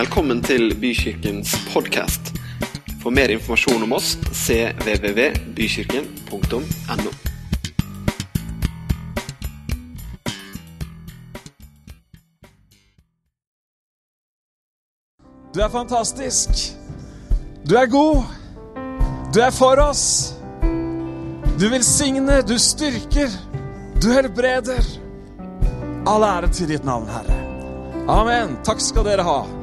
Velkommen til Bykirkens podkast. For mer informasjon om oss cvvvbykirken.no. Du er fantastisk. Du er god. Du er for oss. Du velsigner, du styrker, du helbreder. All ære til ditt navn, Herre. Amen. Takk skal dere ha.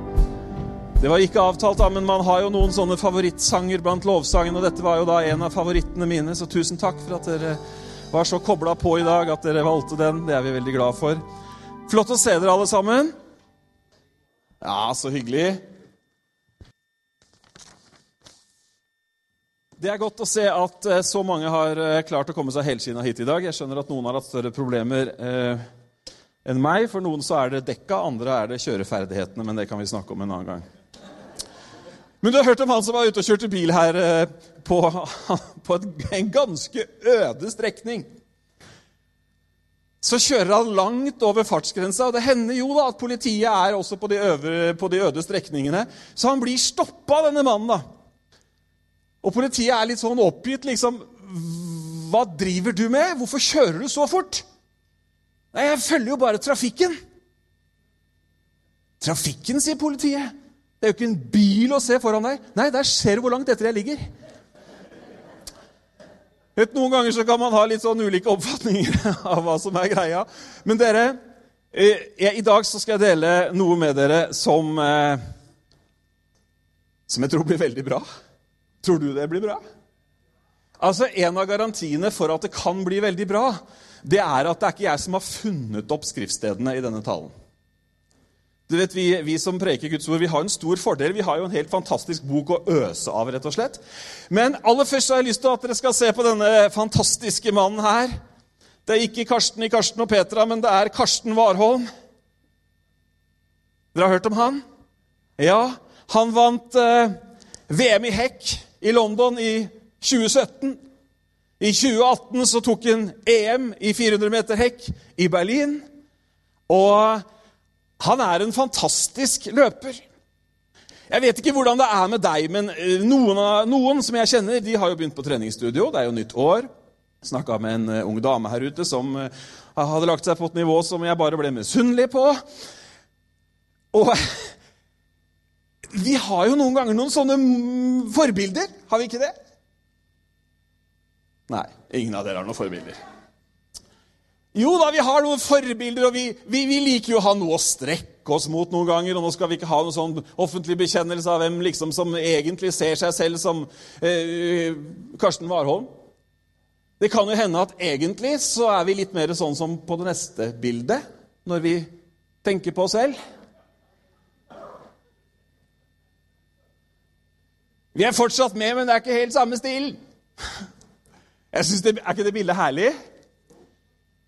Det var ikke avtalt, da, men man har jo noen sånne favorittsanger blant lovsangene, og dette var jo da en av favorittene mine, så tusen takk for at dere var så kobla på i dag at dere valgte den. Det er vi veldig glad for. Flott å se dere alle sammen. Ja, så hyggelig. Det er godt å se at eh, så mange har eh, klart å komme seg helskinna hit i dag. Jeg skjønner at noen har hatt større problemer eh, enn meg. For noen så er det dekka, andre er det kjøreferdighetene. Men det kan vi snakke om en annen gang. Men du har hørt om han som var ute og kjørte bil her eh, på, på en ganske øde strekning. Så kjører han langt over fartsgrensa, og det hender jo da at politiet er også på de, øvre, på de øde strekningene. Så han blir stoppa, denne mannen. da. Og politiet er litt sånn oppgitt, liksom Hva driver du med? Hvorfor kjører du så fort? Nei, jeg følger jo bare trafikken. Trafikken, sier politiet. Det er jo ikke en bil å se foran deg. Nei, der ser du hvor langt etter jeg ligger. Vet, noen ganger så kan man ha litt sånn ulike oppfatninger av hva som er greia. Men dere, eh, jeg, i dag så skal jeg dele noe med dere som, eh, som jeg tror blir veldig bra. Tror du det blir bra? Altså, En av garantiene for at det kan bli veldig bra, det er at det er ikke jeg som har funnet opp skriftstedene i denne talen. Du vet, vi, vi, som preker Guds ord, vi har en stor fordel. Vi har jo en helt fantastisk bok å øse av. rett og slett. Men aller først har jeg lyst til at dere skal se på denne fantastiske mannen her. Det er ikke Karsten i Karsten og Petra, men det er Karsten Warholm. Dere har hørt om han? Ja, han vant eh, VM i hekk i London i 2017. I 2018 så tok han EM i 400 meter hekk i Berlin. Og han er en fantastisk løper. Jeg vet ikke hvordan det er med deg, men noen, noen som jeg kjenner, de har jo begynt på treningsstudio. Det er jo nytt år. Snakka med en ung dame her ute som hadde lagt seg på et nivå som jeg bare ble misunnelig på. Og vi har jo noen ganger noen sånne forbilder, har vi ikke det? Nei, ingen av dere har noen forbilder. Jo da, vi har noen forbilder, og vi, vi, vi, liker jo å ha noe å strekke oss mot noen ganger. Og nå skal vi ikke ha noen sånn offentlig bekjennelse av hvem liksom som egentlig ser seg selv som eh, Karsten Warholm. Det kan jo hende at egentlig så er vi litt mer sånn som på det neste bildet, når vi tenker på oss selv. Vi er fortsatt med, men det er ikke helt samme stil. Jeg synes det, Er ikke det bildet herlig?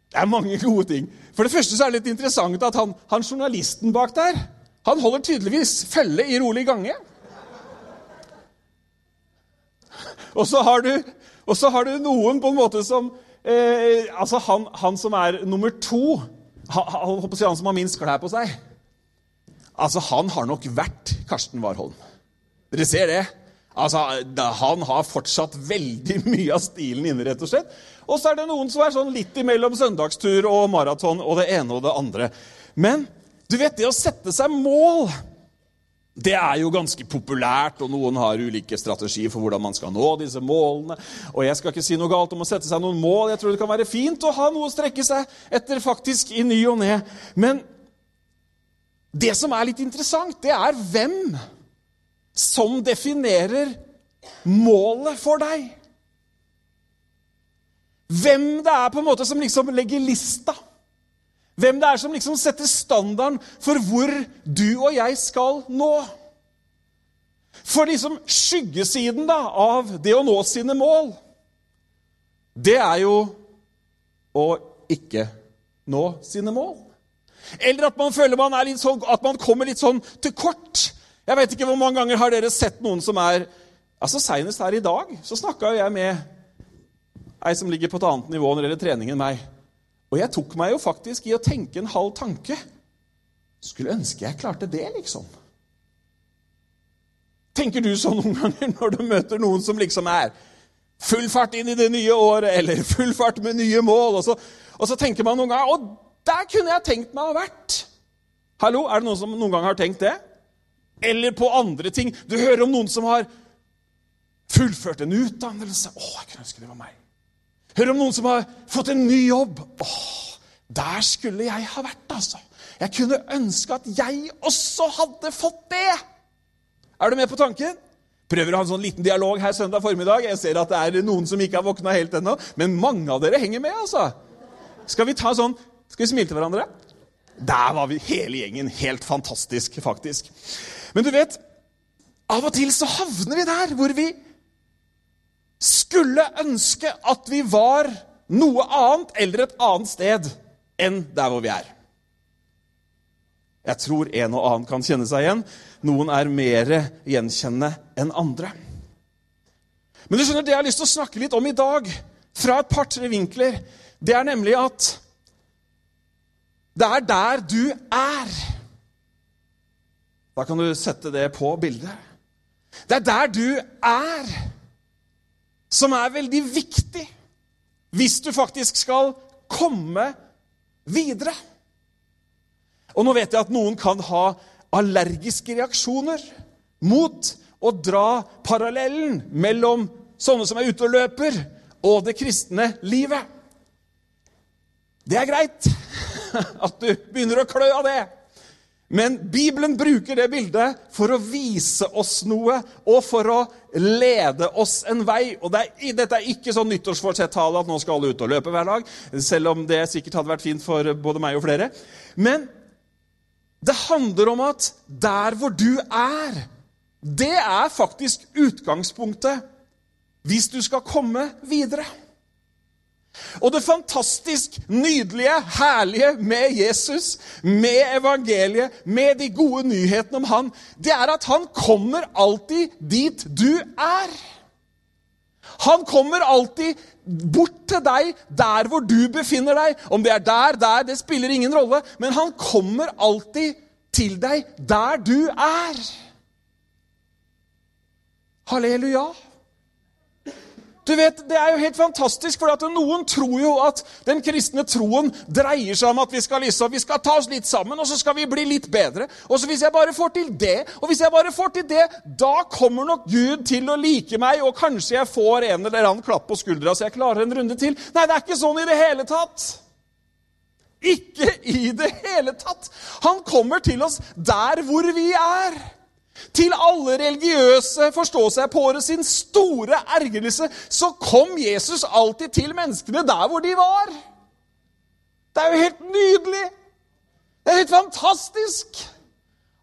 Det er mange gode ting. For det første så er det litt interessant at han, han journalisten bak der han holder tydeligvis følge i rolig gange. Og så har du, har du noen på en måte som eh, Altså han, han, som er nummer to, han, han som har minst klær på seg Altså, Han har nok vært Karsten Warholm. Dere ser det? Altså, Han har fortsatt veldig mye av stilen inne, rett og slett. Og så er det noen som er sånn litt imellom søndagstur og maraton og det ene og det andre. Men du vet, det å sette seg mål det er jo ganske populært, og noen har ulike strategier for hvordan man skal nå disse målene. Og jeg skal ikke si noe galt om å sette seg noen mål. Jeg tror det kan være fint å ha noe å strekke seg etter faktisk i ny og ne. Men det som er litt interessant, det er hvem som definerer målet for deg. Hvem det er på en måte som liksom legger lista. Hvem det er som liksom setter standarden for hvor du og jeg skal nå. For liksom skyggesiden da, av det å nå sine mål, det er jo å ikke nå sine mål. Eller at man føler man litt sånn, at man kommer litt sånn til kort. Jeg vet ikke hvor mange ganger har dere sett noen som er altså Senest her i dag så snakka jeg med ei som ligger på et annet nivå når det gjelder trening enn meg. Og jeg tok meg jo faktisk i å tenke en halv tanke. Skulle ønske jeg klarte det, liksom. Tenker du sånn noen ganger når du møter noen som liksom er full fart inn i det nye året, eller full fart med nye mål, og så, og så tenker man noen ganger Og der kunne jeg tenkt meg å ha vært. Hallo, er det noen som noen gang har tenkt det? Eller på andre ting. Du hører om noen som har fullført en utdannelse. Å, jeg kunne ønske det var meg. Hører om noen som har fått en ny jobb. Å, der skulle jeg ha vært, altså. Jeg kunne ønske at jeg også hadde fått det. Er du med på tanken? Prøver å ha en sånn liten dialog her søndag formiddag. Jeg ser at det er noen som ikke har våkna helt ennå, men mange av dere henger med, altså. Skal vi ta sånn Skal vi smile til hverandre? Der var vi hele gjengen. Helt fantastisk, faktisk. Men du vet, av og til så havner vi der hvor vi skulle ønske at vi var noe annet eller et annet sted enn der hvor vi er. Jeg tror en og annen kan kjenne seg igjen. Noen er mer gjenkjennende enn andre. Men du skjønner, det jeg har lyst til å snakke litt om i dag, fra et par-tre vinkler, det er nemlig at det er der du er. Da kan du sette det på bildet. Det er der du er, som er veldig viktig hvis du faktisk skal komme videre. Og nå vet jeg at noen kan ha allergiske reaksjoner mot å dra parallellen mellom sånne som er ute og løper, og det kristne livet. Det er greit at du begynner å klø av det. Men Bibelen bruker det bildet for å vise oss noe og for å lede oss en vei. Og det er, Dette er ikke sånn nyttårsforsettale at nå skal alle ut og løpe hver dag, selv om det sikkert hadde vært fint for både meg og flere. Men det handler om at der hvor du er, det er faktisk utgangspunktet hvis du skal komme videre. Og det fantastisk nydelige, herlige med Jesus, med evangeliet, med de gode nyhetene om han, det er at han kommer alltid dit du er. Han kommer alltid bort til deg der hvor du befinner deg. Om det er der, der, det spiller ingen rolle. Men han kommer alltid til deg der du er. Halleluja. Du vet, Det er jo helt fantastisk, for noen tror jo at den kristne troen dreier seg om at vi skal liksom, vi skal ta oss litt sammen, og så skal vi bli litt bedre. Og så Hvis jeg bare får til det, og hvis jeg bare får til det, da kommer nok Gud til å like meg, og kanskje jeg får en eller annen klapp på skuldra så jeg klarer en runde til. Nei, det er ikke sånn i det hele tatt. Ikke i det hele tatt. Han kommer til oss der hvor vi er. Til alle religiøse forstå-seg-på-ere sin store ergrelse så kom Jesus alltid til menneskene der hvor de var. Det er jo helt nydelig! Det er helt fantastisk!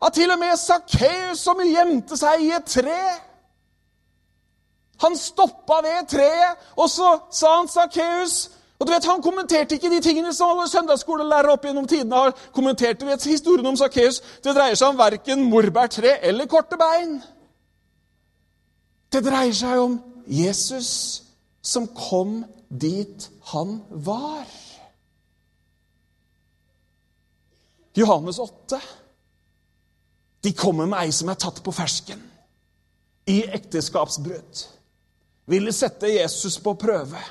At til og med Sakkeus, som gjemte seg i et tre Han stoppa ved treet, og så sa han, 'Sakkeus, og du vet, Han kommenterte ikke de tingene som alle søndagsskolelærere opp gjennom tidene har kommentert. Du vet, Historien om Sakkeus dreier seg om verken morbærtre eller korte bein. Det dreier seg om Jesus som kom dit han var. Johannes 8. De kommer med ei som er tatt på fersken, i ekteskapsbrudd. Ville sette Jesus på prøve.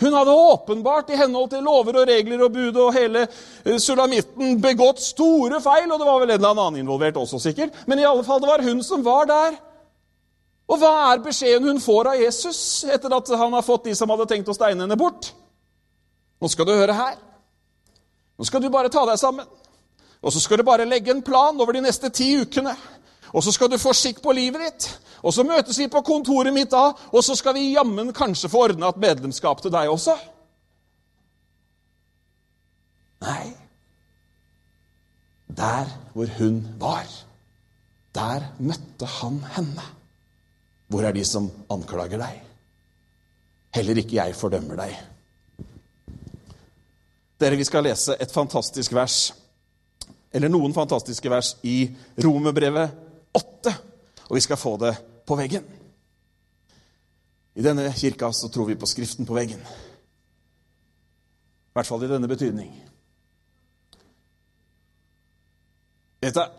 Hun hadde åpenbart i henhold til lover og regler og bud og hele eh, sulamitten begått store feil, og det var vel en eller annen involvert også, sikkert. Men i alle fall, det var hun som var der. Og hva er beskjeden hun får av Jesus etter at han har fått de som hadde tenkt å steine henne bort? Nå skal du høre her. Nå skal du bare ta deg sammen. Og så skal du bare legge en plan over de neste ti ukene. Og så skal du få skikk på livet ditt. Og så møtes vi på kontoret mitt da, og så skal vi jammen kanskje få ordna et medlemskap til deg også. Nei. Der hvor hun var, der møtte han henne. Hvor er de som anklager deg? Heller ikke jeg fordømmer deg. Dere, vi skal lese et fantastisk vers, eller noen fantastiske vers, i Romerbrevet 8. Og vi skal få det på veggen. I denne kirka så tror vi på Skriften på veggen. I hvert fall i denne betydning.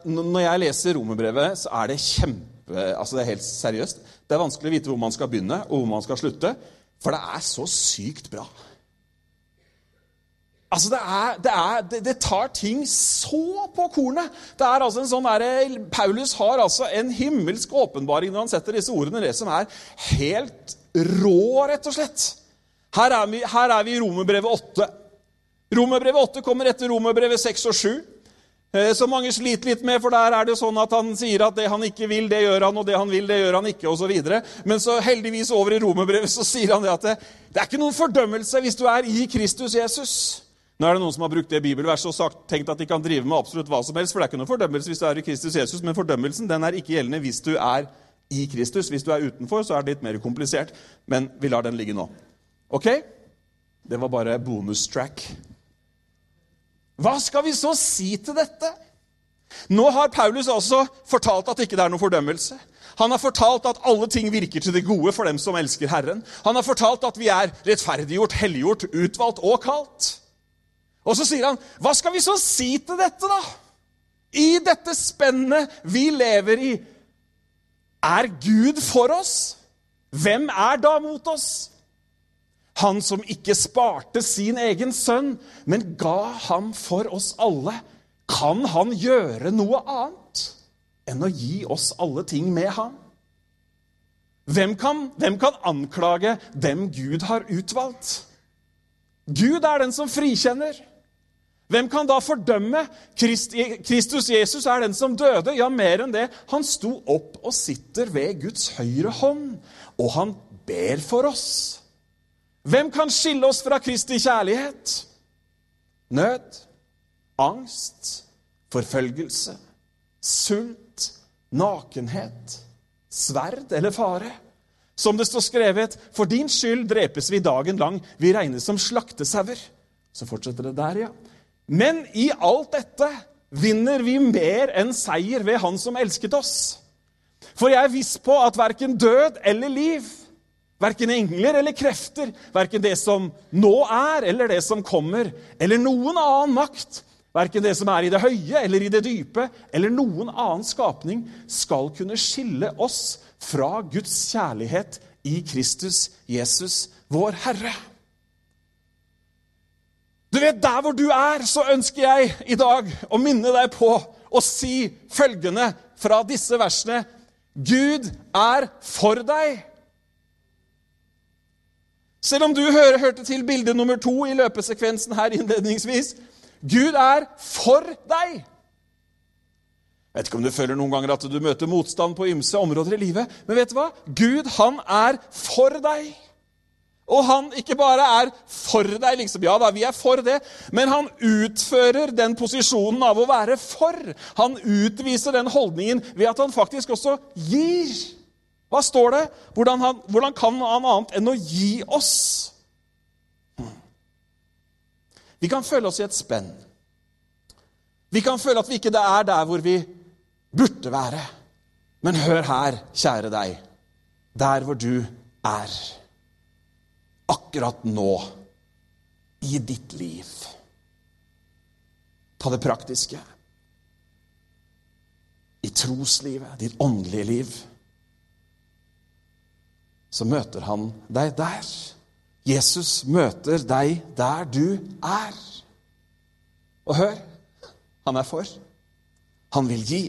Når jeg leser romerbrevet, så er det kjempe... Altså, det er helt seriøst. Det er vanskelig å vite hvor man skal begynne, og hvor man skal slutte. For det er så sykt bra. Altså, det, er, det, er, det, det, tar ting så på kornet. Det er altså en sånn der, Paulus har altså en himmelsk åpenbaring når han setter disse ordene, det som er helt rå, rett og slett. Her er vi, her er vi i Romerbrevet 8. Romerbrevet 8 kommer etter Romerbrevet 6 og 7. Eh, som mange sliter litt med, for der er det sånn at han sier at det han ikke vil, det gjør han, og det han vil, det gjør han ikke, osv. Men så heldigvis over i romerbrevet så sier han det at det, det er ikke noen fordømmelse hvis du er i Kristus Jesus. Nå er det noen som har brukt det bibelverset og sagt, tenkt at de kan drive med absolutt hva som helst, for det er ikke noen fordømmelse hvis du er i Kristus Jesus, men fordømmelsen den er ikke gjeldende hvis du er i Kristus. Hvis du er utenfor, så er det litt mer komplisert, men vi lar den ligge nå. Ok? Det var bare bonus track. Hva skal vi så si til dette? Nå har Paulus også fortalt at ikke det er noen fordømmelse. Han har fortalt at alle ting virker til det gode for dem som elsker Herren. Han har fortalt at vi er rettferdiggjort, helliggjort, utvalgt og kalt. Og så sier han, 'Hva skal vi så si til dette, da?' I dette spennet vi lever i, er Gud for oss? Hvem er da mot oss? Han som ikke sparte sin egen sønn, men ga ham for oss alle. Kan han gjøre noe annet enn å gi oss alle ting med ham? Hvem kan, hvem kan anklage dem Gud har utvalgt? Gud er den som frikjenner. Hvem kan da fordømme? Kristus Jesus er den som døde. Ja, mer enn det. Han sto opp og sitter ved Guds høyre hånd, og han ber for oss. Hvem kan skille oss fra Kristi kjærlighet? Nød, angst, forfølgelse, sult, nakenhet, sverd eller fare? Som det står skrevet, for din skyld drepes vi dagen lang, vi regnes som slaktesauer. Så fortsetter det der, ja. Men i alt dette vinner vi mer enn seier ved Han som elsket oss. For jeg er viss på at verken død eller liv, verken engler eller krefter, verken det som nå er eller det som kommer, eller noen annen makt, verken det som er i det høye eller i det dype, eller noen annen skapning, skal kunne skille oss fra Guds kjærlighet i Kristus Jesus, vår Herre. Du vet, Der hvor du er, så ønsker jeg i dag å minne deg på å si følgende fra disse versene. Gud er for deg. Selv om du hører, hørte til bilde nummer to i løpesekvensen her innledningsvis Gud er for deg. Jeg vet ikke om du føler noen ganger at du møter motstand på ymse områder i livet, men vet du hva? Gud, han er for deg. Og han ikke bare er for deg, liksom, ja da, vi er for det, men han utfører den posisjonen av å være for. Han utviser den holdningen ved at han faktisk også gir. Hva står det? Hvordan, han, hvordan kan han annet enn å gi oss? Vi kan føle oss i et spenn. Vi kan føle at vi ikke er der hvor vi burde være. Men hør her, kjære deg, der hvor du er akkurat nå i ditt liv. Ta det praktiske. I troslivet, ditt åndelige liv. Så møter han deg der. Jesus møter deg der du er. Og hør han er for. Han vil gi.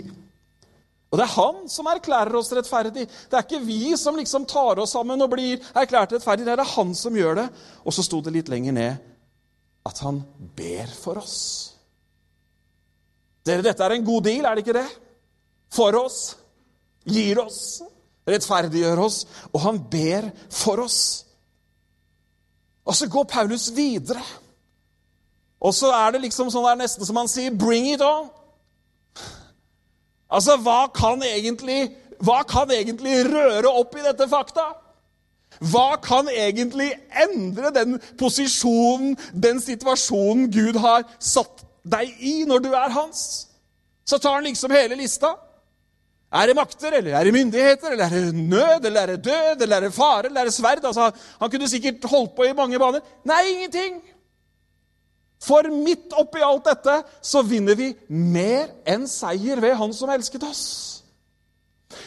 Og det er han som erklærer oss rettferdig. Det er ikke vi som liksom tar oss sammen og blir erklært rettferdig. Det er han som gjør det. Og så sto det litt lenger ned at han ber for oss. Dere, dette er en god deal, er det ikke det? For oss. Gir oss. Rettferdiggjør oss. Og han ber for oss. Og så går Paulus videre. Og så er det liksom sånn der nesten som han sier 'bring it on'. Altså, hva kan egentlig, hva kan egentlig røre opp i dette fakta? Hva kan egentlig endre den posisjonen, den situasjonen Gud har satt deg i når du er hans? Så tar han liksom hele lista. Er det makter, eller er det myndigheter, eller er det nød, eller er det død, eller er det fare, eller er det sverd? Altså, han kunne sikkert holdt på i mange baner. Nei, ingenting! For midt oppi alt dette så vinner vi mer enn seier ved Han som elsket oss.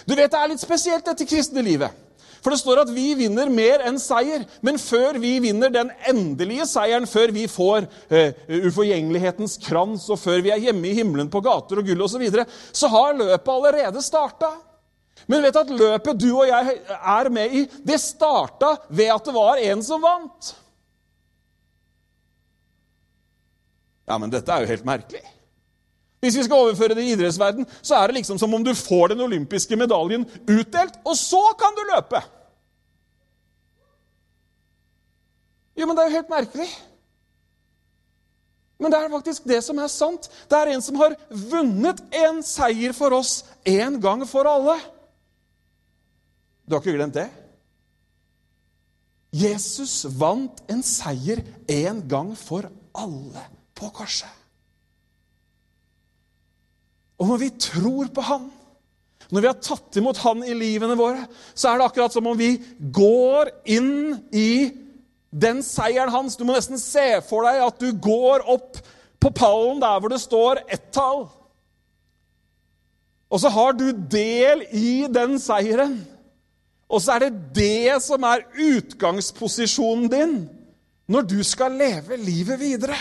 Du vet, Det er litt spesielt, dette kristne livet. For det står at vi vinner mer enn seier. Men før vi vinner den endelige seieren, før vi får eh, uforgjengelighetens krans, og før vi er hjemme i himmelen på gater og gull osv., så, videre, så har løpet allerede starta. Men vet at løpet du og jeg er med i, det starta ved at det var en som vant. Ja, men dette er jo helt merkelig. Hvis vi skal overføre det i idrettsverden, så er det liksom som om du får den olympiske medaljen utdelt, og så kan du løpe! Jo, men det er jo helt merkelig. Men det er faktisk det som er sant. Det er en som har vunnet en seier for oss en gang for alle. Du har ikke glemt det? Jesus vant en seier en gang for alle på korset. Og når vi tror på Han, når vi har tatt imot Han i livene våre, så er det akkurat som om vi går inn i den seieren hans. Du må nesten se for deg at du går opp på pallen der hvor det står ett tall. Og så har du del i den seieren. Og så er det det som er utgangsposisjonen din når du skal leve livet videre.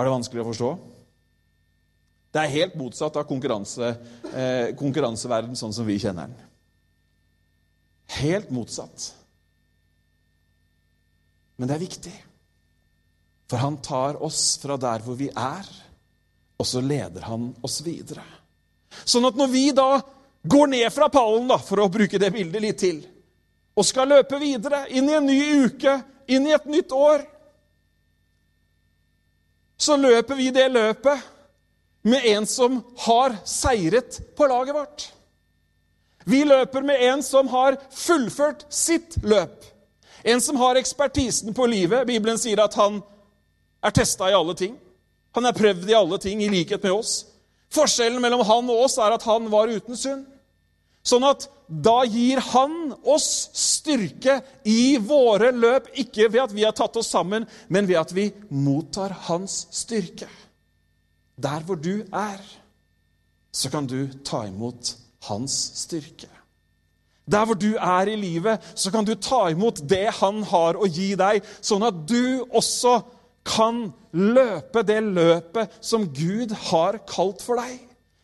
Var det vanskelig å forstå? Det er helt motsatt av konkurranse, eh, konkurranseverden sånn som vi kjenner den. Helt motsatt. Men det er viktig. For han tar oss fra der hvor vi er, og så leder han oss videre. Sånn at når vi da går ned fra pallen, da, for å bruke det bildet litt til, og skal løpe videre, inn i en ny uke, inn i et nytt år Så løper vi det løpet med en som har seiret på laget vårt. Vi løper med en som har fullført sitt løp. En som har ekspertisen på livet. Bibelen sier at han er testa i alle ting. Han er prøvd i alle ting, i likhet med oss. Forskjellen mellom han og oss er at han var uten synd. Sånn at da gir han oss styrke i våre løp, ikke ved at vi har tatt oss sammen, men ved at vi mottar hans styrke. Der hvor du er, så kan du ta imot hans styrke. Der hvor du er i livet, så kan du ta imot det han har å gi deg, sånn at du også kan løpe det løpet som Gud har kalt for deg.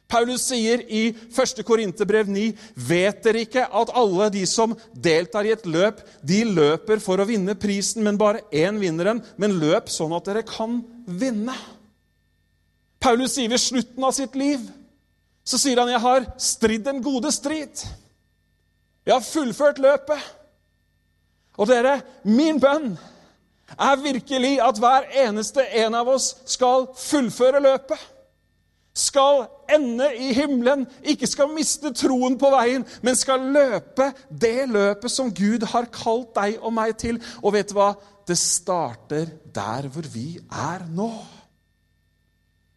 Paulus sier i 1. Korinterbrev 9.: Vet dere ikke at alle de som deltar i et løp, de løper for å vinne prisen, men bare én vinner den? Men løp sånn at dere kan vinne. Paulus sier ved slutten av sitt liv så sier han, 'Jeg har stridd den gode strid.' 'Jeg har fullført løpet.' Og dere, min bønn er virkelig at hver eneste en av oss skal fullføre løpet skal ende i himmelen, ikke skal miste troen på veien, men skal løpe det løpet som Gud har kalt deg og meg til. Og vet du hva? Det starter der hvor vi er nå.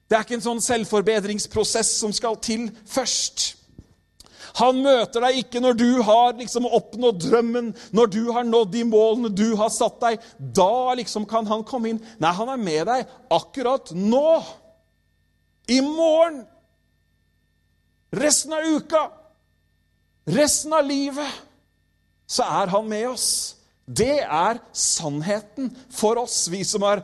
Det er ikke en sånn selvforbedringsprosess som skal til først. Han møter deg ikke når du har liksom oppnådd drømmen, når du har nådd de målene du har satt deg. Da liksom kan han komme inn. Nei, han er med deg akkurat nå. I morgen, resten av uka, resten av livet, så er han med oss. Det er sannheten for oss, vi som har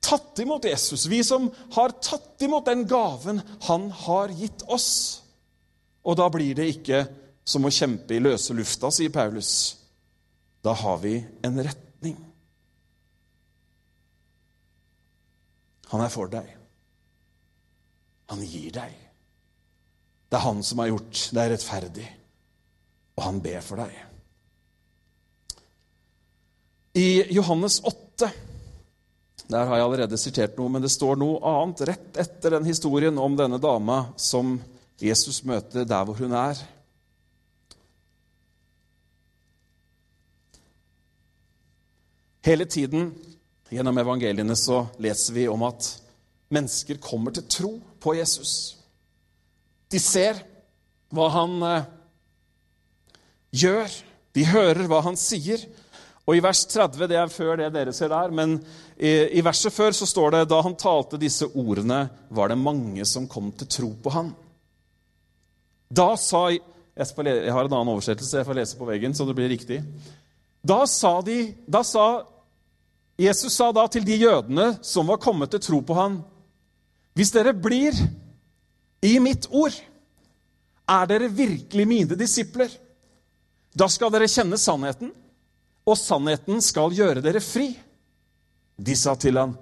tatt imot Jesus, vi som har tatt imot den gaven han har gitt oss. Og da blir det ikke som å kjempe i løse lufta, sier Paulus. Da har vi en retning. Han er for deg. Han gir deg. Det er han som har gjort deg rettferdig, og han ber for deg. I Johannes 8 der har jeg allerede sitert noe, men det står noe annet rett etter den historien om denne dama som Jesus møter der hvor hun er. Hele tiden gjennom evangeliene så leser vi om at mennesker kommer til tro på Jesus. De ser hva han eh, gjør, de hører hva han sier. Og I vers 30, det er før det dere ser der, men i, i verset før så står det da han talte disse ordene, var det mange som kom til tro på han. Da sa jeg, jeg har en annen oversettelse, jeg får lese på veggen, så det blir riktig. Da sa, de, da sa Jesus sa da til de jødene som var kommet til tro på han, Hvis dere blir i mitt ord, er dere virkelig mine disipler. Da skal dere kjenne sannheten, og sannheten skal gjøre dere fri. De sa til han,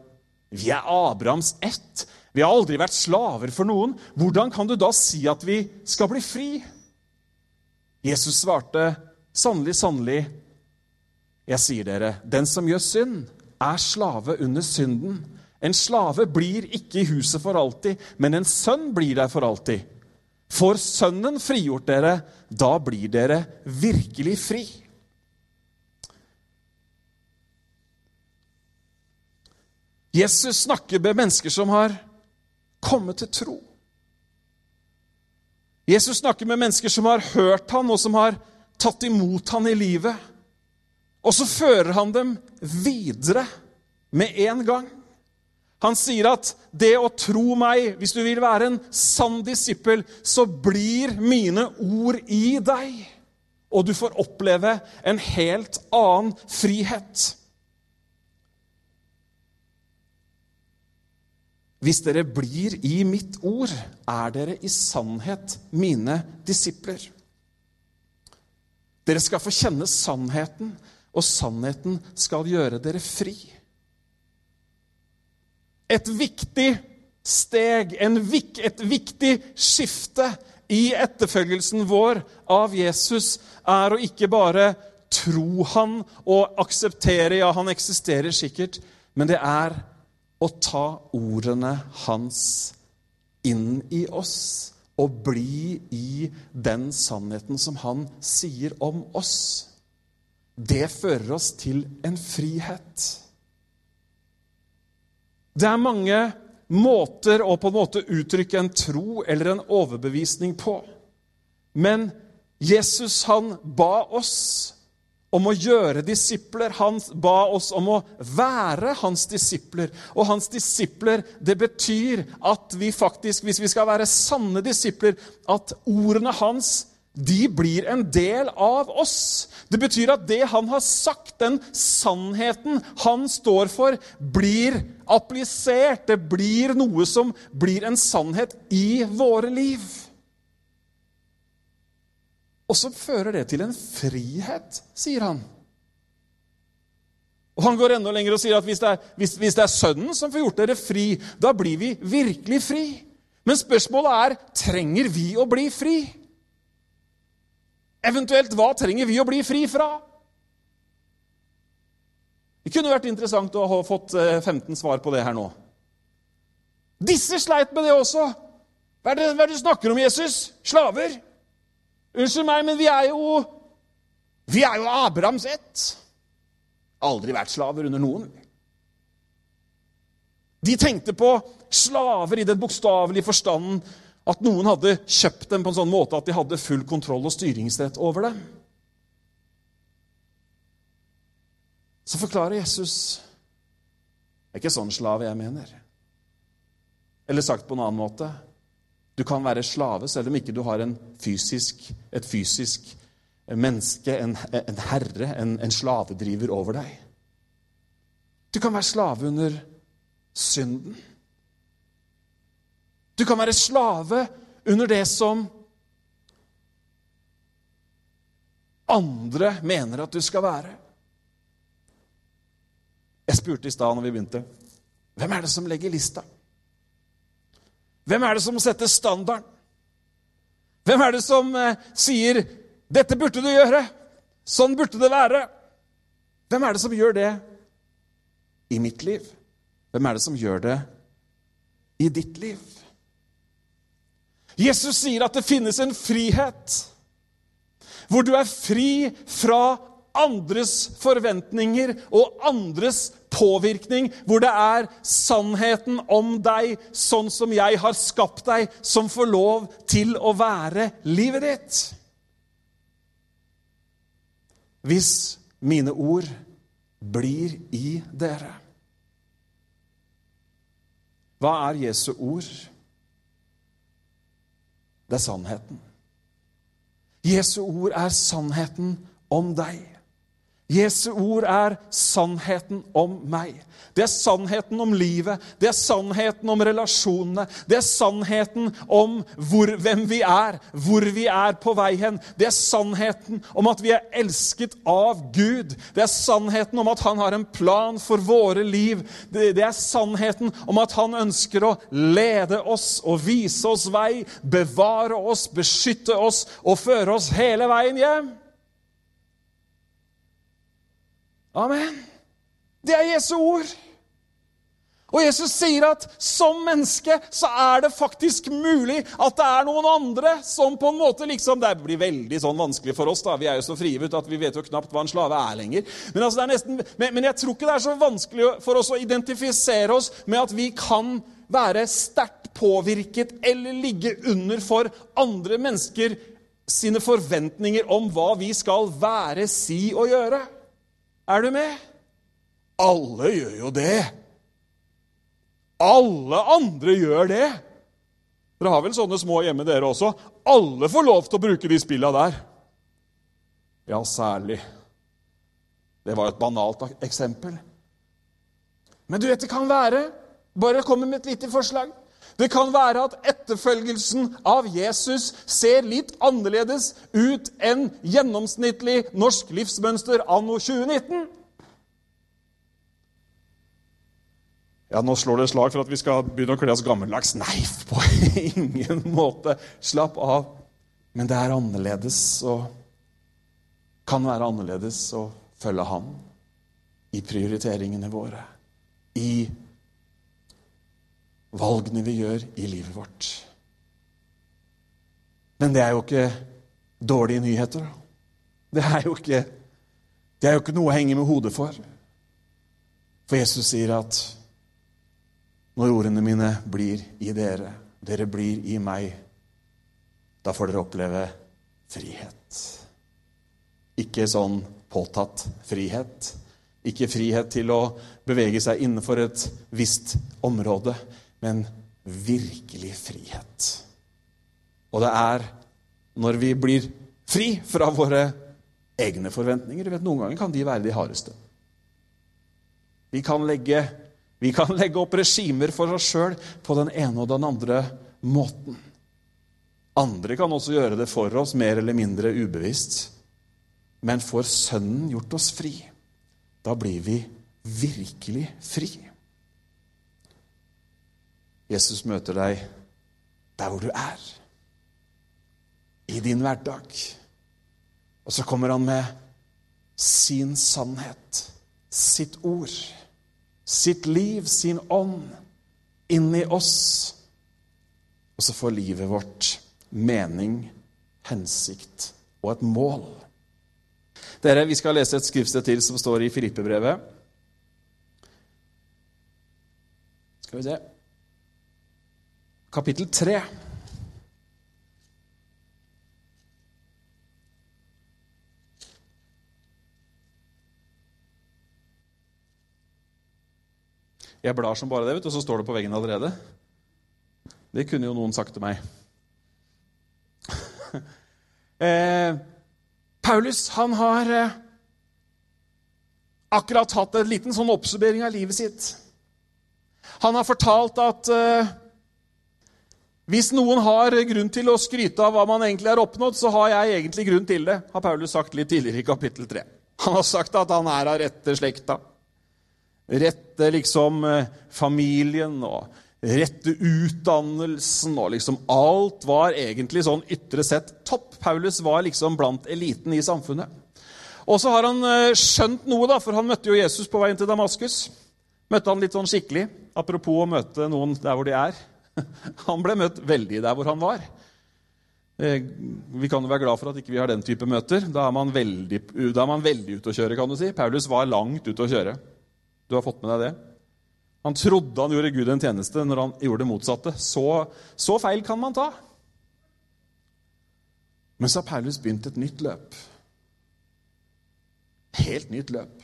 Vi er Abrahams ett. Vi har aldri vært slaver for noen. Hvordan kan du da si at vi skal bli fri? Jesus svarte, Sannelig, sannelig, jeg sier dere, den som gjør synd, er slave under synden. En slave blir ikke i huset for alltid, men en sønn blir der for alltid. Får Sønnen frigjort dere, da blir dere virkelig fri. Jesus snakker med mennesker som har kommet til tro. Jesus snakker med mennesker som har hørt han, og som har tatt imot han i livet. Og så fører han dem videre med en gang. Han sier at det å tro meg, hvis du vil være en sann disippel, så blir mine ord i deg. Og du får oppleve en helt annen frihet. Hvis dere blir i mitt ord, er dere i sannhet mine disipler. Dere skal få kjenne sannheten, og sannheten skal gjøre dere fri. Et viktig steg, et viktig skifte i etterfølgelsen vår av Jesus er å ikke bare tro han og akseptere ja, han eksisterer sikkert, men det er å ta ordene hans inn i oss og bli i den sannheten som han sier om oss det fører oss til en frihet. Det er mange måter å på en måte uttrykke en tro eller en overbevisning på. Men Jesus han ba oss om å gjøre disipler. Han ba oss om å være hans disipler. Og hans disipler, det betyr at vi faktisk, hvis vi skal være sanne disipler, at ordene hans de blir en del av oss. Det betyr at det han har sagt, den sannheten han står for, blir applisert. Det blir noe som blir en sannhet i våre liv. Og så fører det til en frihet, sier han. Og Han går enda lenger og sier at hvis det, er, hvis, hvis det er Sønnen som får gjort dere fri, da blir vi virkelig fri. Men spørsmålet er trenger vi å bli fri. Eventuelt, hva trenger vi å bli fri fra? Det kunne vært interessant å ha fått 15 eh, svar på det her nå. Disse sleit med det også. Hva er det, hva er det du snakker om, Jesus? Slaver? Unnskyld meg, men vi er jo Vi er jo Abrahams ett. Aldri vært slaver under noen. De tenkte på slaver i den bokstavelige forstanden at noen hadde kjøpt dem på en sånn måte at de hadde full kontroll og styringsrett over dem. Så forklarer Jesus Det er ikke sånn slave jeg mener. Eller sagt på en annen måte Du kan være slave selv om ikke du har fysisk, et fysisk menneske, en, en herre, en, en slavedriver over deg. Du kan være slave under synden. Du kan være slave under det som andre mener at du skal være. Jeg spurte i stad når vi begynte, hvem er det som legger lista? Hvem er det som setter standarden? Hvem er det som eh, sier 'Dette burde du gjøre'? Sånn burde det være. Hvem er det som gjør det i mitt liv? Hvem er det som gjør det i ditt liv? Jesus sier at det finnes en frihet hvor du er fri fra andres forventninger og andres påvirkning, hvor det er sannheten om deg, sånn som jeg har skapt deg, som får lov til å være livet ditt. Hvis mine ord blir i dere. Hva er Jesu ord? Det er sannheten. Jesu ord er sannheten om deg. Jesu ord er sannheten om meg. Det er sannheten om livet, det er sannheten om relasjonene. Det er sannheten om hvor, hvem vi er, hvor vi er på vei hen. Det er sannheten om at vi er elsket av Gud. Det er sannheten om at han har en plan for våre liv. Det, det er sannheten om at han ønsker å lede oss og vise oss vei, bevare oss, beskytte oss og føre oss hele veien hjem. Amen. Det er Jesu ord. Og Jesus sier at som menneske så er det faktisk mulig at det er noen andre som på en måte liksom Det blir veldig sånn vanskelig for oss. da, Vi er jo så frivutt at vi vet jo knapt hva en slave er lenger. Men, altså nesten, men, men jeg tror ikke det er så vanskelig for oss å identifisere oss med at vi kan være sterkt påvirket eller ligge under for andre mennesker sine forventninger om hva vi skal være, si og gjøre. Er du med? Alle gjør jo det. Alle andre gjør det. Dere har vel sånne små hjemme, dere også? Alle får lov til å bruke de spilla der. Ja, særlig. Det var et banalt eksempel. Men du vet, det kan være Bare komme med et lite forslag. Det kan være at etterfølgelsen av Jesus ser litt annerledes ut enn gjennomsnittlig norsk livsmønster anno 2019. Ja, nå slår det slag for at vi skal begynne å kle oss gammeldags. Nei, på ingen måte. Slapp av. Men det er annerledes og kan være annerledes å følge Han i prioriteringene våre, i valgene vi gjør i livet vårt. Men det er jo ikke dårlige nyheter. Det er jo ikke, det er jo ikke noe å henge med hodet for. For Jesus sier at når ordene mine blir i dere, dere blir i meg, da får dere oppleve frihet. Ikke sånn påtatt frihet. Ikke frihet til å bevege seg innenfor et visst område, men virkelig frihet. Og det er når vi blir fri fra våre egne forventninger du vet, Noen ganger kan de være de hardeste. Vi kan legge vi kan legge opp regimer for oss sjøl på den ene og den andre måten. Andre kan også gjøre det for oss, mer eller mindre ubevisst. Men får Sønnen gjort oss fri, da blir vi virkelig fri. Jesus møter deg der hvor du er, i din hverdag. Og så kommer han med sin sannhet, sitt ord sitt liv, sin ånd, inni oss. Og så får livet vårt mening, hensikt og et mål. Dere, Vi skal lese et skriftsted til som står i Filippebrevet. Skal vi se Kapittel 3. Jeg blar som bare det, vet du, og så står det på veggen allerede. Det kunne jo noen sagt til meg. eh, Paulus han har eh, akkurat hatt en liten sånn oppsummering av livet sitt. Han har fortalt at eh, hvis noen har grunn til å skryte av hva man egentlig har oppnådd, så har jeg egentlig grunn til det, har Paulus sagt litt tidligere i kapittel 3. Han har sagt at han er av rette slekta rette liksom eh, familien og rette utdannelsen og liksom Alt var egentlig sånn ytre sett topp. Paulus var liksom blant eliten i samfunnet. Og så har han eh, skjønt noe, da, for han møtte jo Jesus på veien til Damaskus. Møtte han litt sånn skikkelig, apropos å møte noen der hvor de er. Han ble møtt veldig der hvor han var. Eh, vi kan jo være glad for at ikke vi ikke har den type møter. Da er man veldig, veldig ute å kjøre, kan du si. Paulus var langt ute å kjøre. Du har fått med deg det? Han trodde han gjorde Gud en tjeneste når han gjorde det motsatte. Så, så feil kan man ta. Men så har Paulus begynt et nytt løp. Helt nytt løp.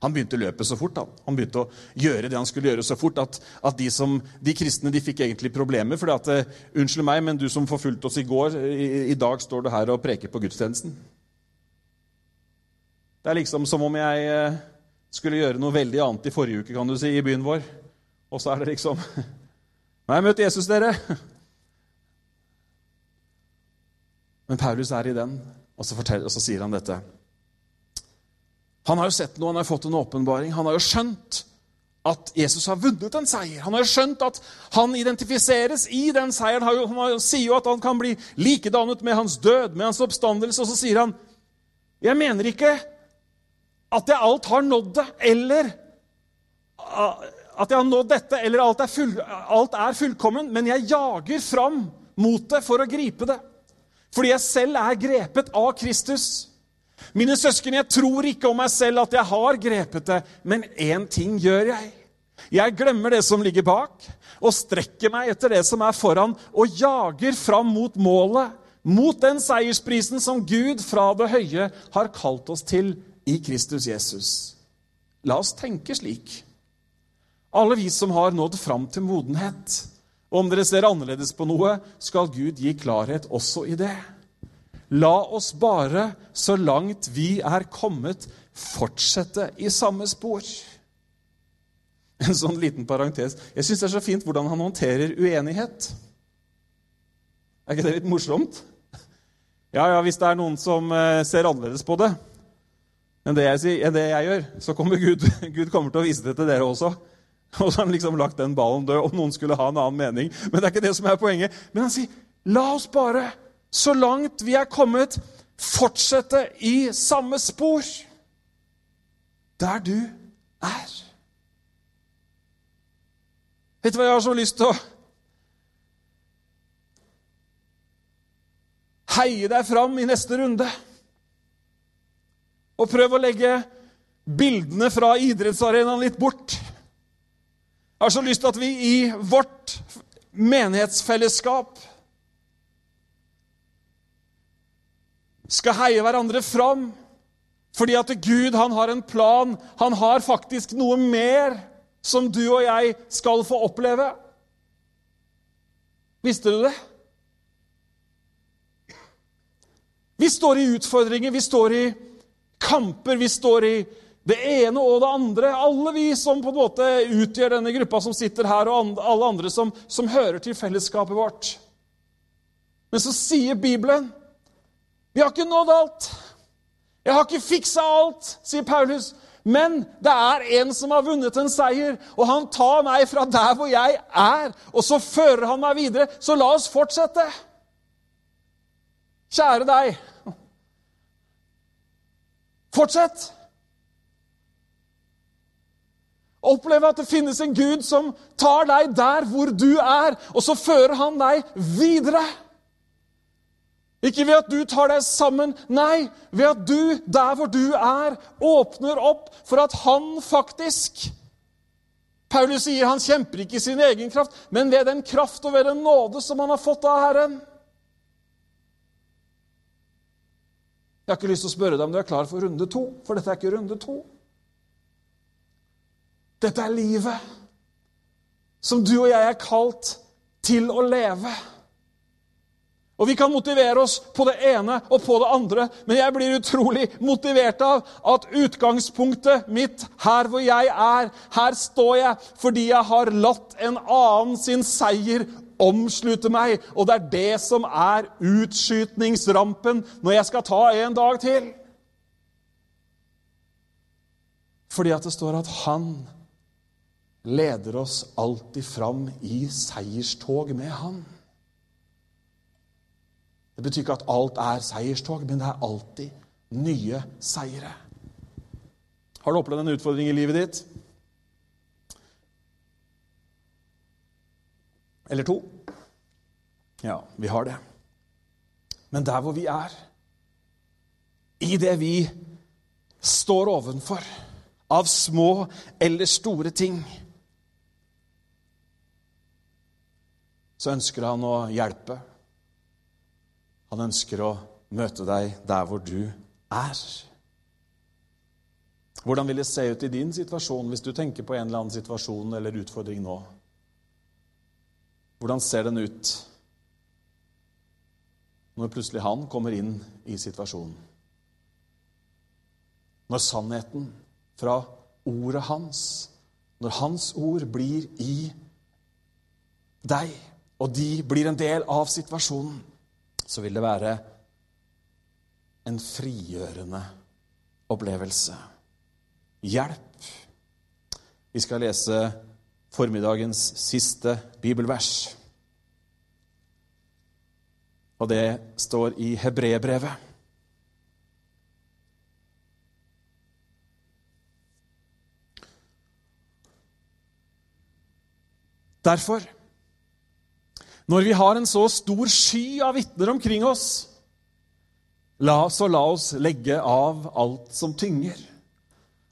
Han begynte løpet så fort. Han, han begynte å gjøre det han skulle gjøre så fort at, at de, som, de, kristne de fikk egentlig problemer. fordi at, uh, Unnskyld meg, men du som forfulgte oss i går, i, i, dag står du her og preker på gudstjenesten. Det er liksom som om jeg uh, skulle gjøre noe veldig annet i forrige uke kan du si, i byen vår. Og så er det liksom Nå har jeg møtt Jesus, dere! Men Paulus er i den, og så, forteller, og så sier han dette. Han har jo sett noe, han har fått en åpenbaring. Han har jo skjønt at Jesus har vunnet en seier. Han har jo skjønt at han identifiseres i den seieren. Han, sier jo at han kan bli likedannet med hans død, med hans oppstandelse. Og så sier han, 'Jeg mener ikke at jeg alt har nådd det, eller at jeg har nådd dette, eller alt er, full, alt er fullkommen, men jeg jager fram mot det for å gripe det. Fordi jeg selv er grepet av Kristus. Mine søsken, jeg tror ikke om meg selv at jeg har grepet det, men én ting gjør jeg. Jeg glemmer det som ligger bak, og strekker meg etter det som er foran, og jager fram mot målet, mot den seiersprisen som Gud fra det høye har kalt oss til i Kristus Jesus. La oss tenke slik. Alle vi som har nådd fram til modenhet. Og om dere ser annerledes på noe, skal Gud gi klarhet også i det. La oss bare, så langt vi er kommet, fortsette i samme spor. En sånn liten parentes. Jeg syns det er så fint hvordan han håndterer uenighet. Er ikke det litt morsomt? Ja, ja, hvis det er noen som eh, ser annerledes på det enn det jeg, enn det jeg gjør, så kommer Gud, Gud kommer til å vise det til dere også. Og så har han liksom lagt den ballen død om noen skulle ha en annen mening. Men det er ikke det som er poenget. Men han sier, la oss bare så langt vi er kommet, fortsette i samme spor. Der du er. Vet du hva jeg har så lyst til å Heie deg fram i neste runde. Og prøv å legge bildene fra idrettsarenaen litt bort. Jeg har så lyst til at vi i vårt menighetsfellesskap skal heie hverandre fram. Fordi at Gud han har en plan. Han har faktisk noe mer som du og jeg skal få oppleve. Visste du det? Vi står i utfordringer, vi står i kamper, vi står i det ene og det andre. Alle vi som på en måte utgjør denne gruppa som sitter her, og alle andre som, som hører til fellesskapet vårt. Men så sier Bibelen vi har ikke nådd alt. Jeg har ikke fiksa alt, sier Paulus. Men det er en som har vunnet en seier, og han tar meg fra der hvor jeg er, og så fører han meg videre. Så la oss fortsette. Kjære deg. Fortsett. Opplev at det finnes en Gud som tar deg der hvor du er, og så fører han deg videre. Ikke ved at du tar deg sammen, nei, ved at du, der hvor du er, åpner opp for at han faktisk Paulus sier han kjemper ikke i sin egen kraft, men ved den kraft og ved den nåde som han har fått av Herren. Jeg har ikke lyst til å spørre deg om du er klar for runde to, for dette er ikke runde to. Dette er livet som du og jeg er kalt til å leve. Og Vi kan motivere oss på det ene og på det andre, men jeg blir utrolig motivert av at utgangspunktet mitt, her hvor jeg er, her står jeg fordi jeg har latt en annen sin seier omslutte meg. Og det er det som er utskytningsrampen når jeg skal ta en dag til. Fordi at det står at han leder oss alltid fram i seierstog med han. Det betyr ikke at alt er seierstog, men det er alltid nye seire. Har du opplevd en utfordring i livet ditt? Eller to? Ja, vi har det. Men der hvor vi er, i det vi står ovenfor, av små eller store ting, så ønsker han å hjelpe han ønsker å møte deg der hvor du er. Hvordan vil det se ut i din situasjon hvis du tenker på en eller annen situasjon eller utfordring nå? Hvordan ser den ut når plutselig han kommer inn i situasjonen? Når sannheten fra ordet hans, når hans ord blir i deg, og de blir en del av situasjonen, så vil det være en frigjørende opplevelse hjelp. Vi skal lese formiddagens siste bibelvers. Og det står i Hebrebrevet. Derfor, når vi har en så stor sky av vitner omkring oss, la, så la oss legge av alt som tynger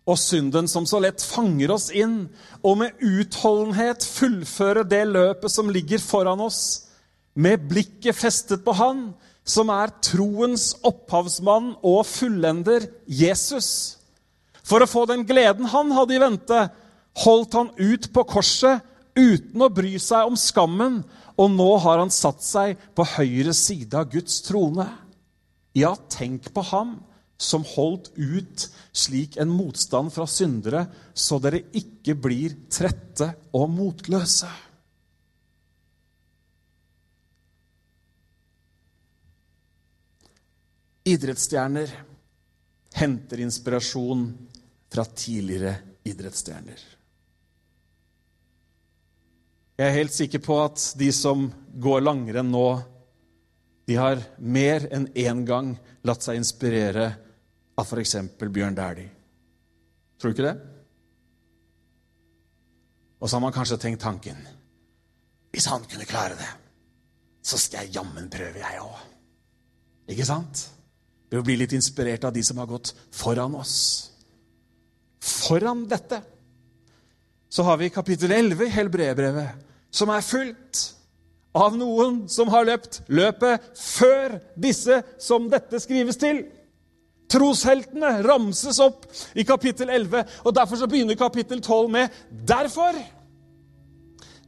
og synden som så lett fanger oss inn, og med utholdenhet fullføre det løpet som ligger foran oss, med blikket festet på Han, som er troens opphavsmann og fullender, Jesus. For å få den gleden han hadde i vente, holdt han ut på korset uten å bry seg om skammen, og nå har han satt seg på høyre side av Guds trone. Ja, tenk på ham som holdt ut slik en motstand fra syndere, så dere ikke blir trette og motløse. Idrettsstjerner henter inspirasjon fra tidligere idrettsstjerner. Jeg er helt sikker på at de som går langrenn nå, de har mer enn én gang latt seg inspirere av f.eks. Bjørn Dæhlie. Tror du ikke det? Og så har man kanskje tenkt tanken Hvis han kunne klare det, så skal jeg jammen prøve, jeg òg. Ikke sant? Ved å bli litt inspirert av de som har gått foran oss. Foran dette så har vi kapittel 11 i Helbredbrevet, som er fullt av noen som har løpt løpet før disse som dette skrives til. Trosheltene ramses opp i kapittel 11, og derfor så begynner kapittel 12 med 'derfor'.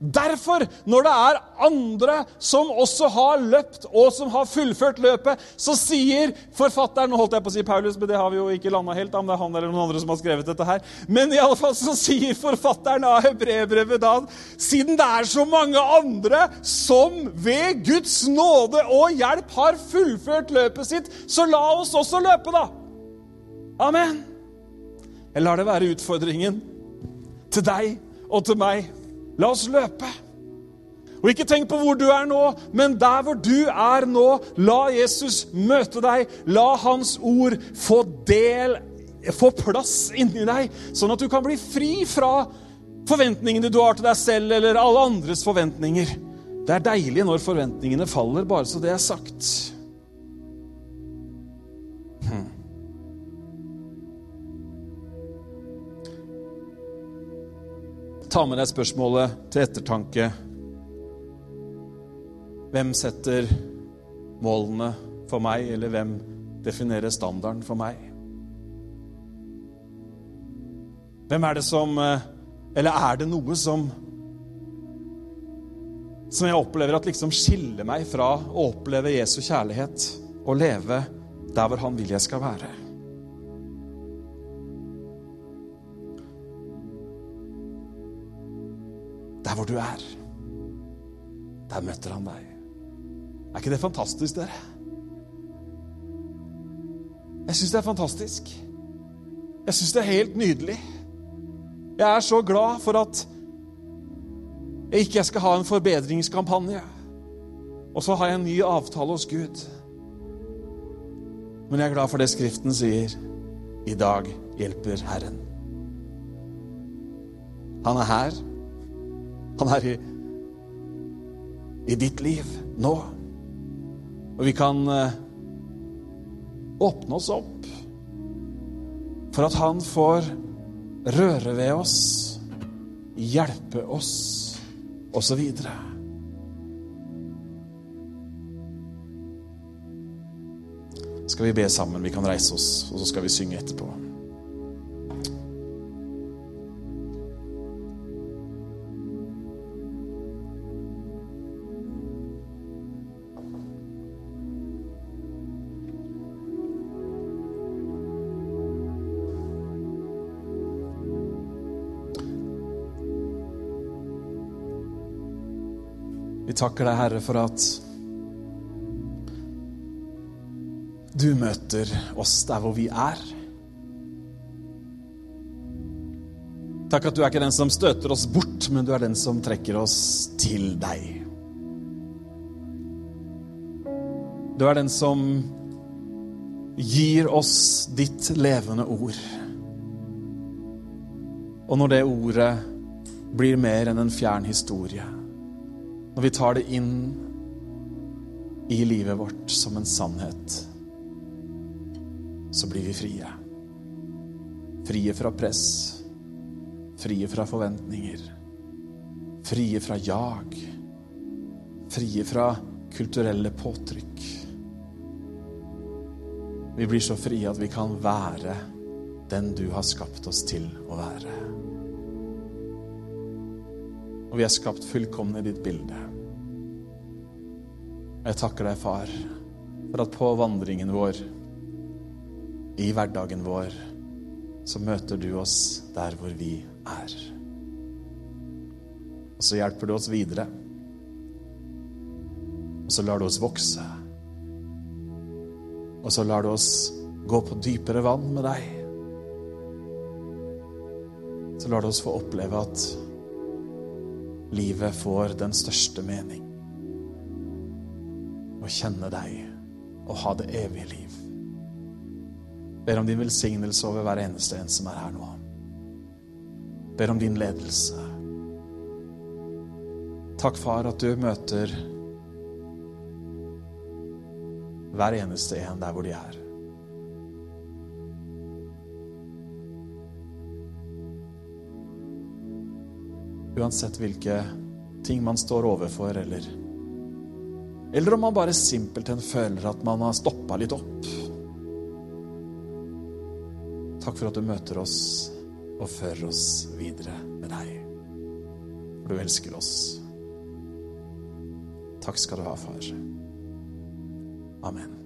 Derfor, når det er andre som også har løpt, og som har fullført løpet, så sier forfatteren Nå holdt jeg på å si Paulus, men det har vi jo ikke landa helt. om det er han eller noen andre som har skrevet dette her. Men i alle fall så sier forfatteren av Hebrebrevet da siden det er så mange andre som ved Guds nåde og hjelp har fullført løpet sitt, så la oss også løpe, da. Amen. Jeg lar det være utfordringen til deg og til meg. La oss løpe. Og ikke tenk på hvor du er nå, men der hvor du er nå, la Jesus møte deg. La Hans ord få del, få plass inni deg, sånn at du kan bli fri fra forventningene du har til deg selv, eller alle andres forventninger. Det er deilig når forventningene faller, bare så det er sagt. Hmm. Ta med deg spørsmålet til ettertanke. Hvem setter målene for meg, eller hvem definerer standarden for meg? Hvem er det som eh, Eller er det noe som Som jeg opplever at liksom skiller meg fra å oppleve Jesu kjærlighet og leve der hvor Han vil jeg skal være? Du er, der møter han deg. Er ikke det fantastisk, dere? Jeg syns det er fantastisk. Jeg syns det er helt nydelig. Jeg er så glad for at jeg ikke skal ha en forbedringskampanje. Og så har jeg en ny avtale hos Gud. Men jeg er glad for det Skriften sier. I dag hjelper Herren. Han er her. Han er i, i ditt liv nå. Og vi kan uh, åpne oss opp for at han får røre ved oss, hjelpe oss, osv. Skal vi be sammen? Vi kan reise oss, og så skal vi synge etterpå. Vi takker deg, Herre, for at du møter oss der hvor vi er. Takk at du er ikke den som støter oss bort, men du er den som trekker oss til deg. Du er den som gir oss ditt levende ord. Og når det ordet blir mer enn en fjern historie, når vi tar det inn i livet vårt som en sannhet, så blir vi frie. Frie fra press, frie fra forventninger, frie fra jag, frie fra kulturelle påtrykk. Vi blir så frie at vi kan være den du har skapt oss til å være. Og vi er skapt fullkomne i ditt bilde. Jeg takker deg, far, for at på vandringen vår, i hverdagen vår, så møter du oss der hvor vi er. Og så hjelper du oss videre. Og så lar du oss vokse. Og så lar du oss gå på dypere vann med deg. Så lar du oss få oppleve at livet får den største mening. Å kjenne deg og ha det evige liv. Ber om din velsignelse over hver eneste en som er her nå. Ber om din ledelse. Takk, far, at du møter hver eneste en der hvor de er. Uansett hvilke ting man står overfor, eller Eller om man bare simpelthen føler at man har stoppa litt opp. Takk for at du møter oss og fører oss videre med deg. For du elsker oss. Takk skal du ha, far. Amen.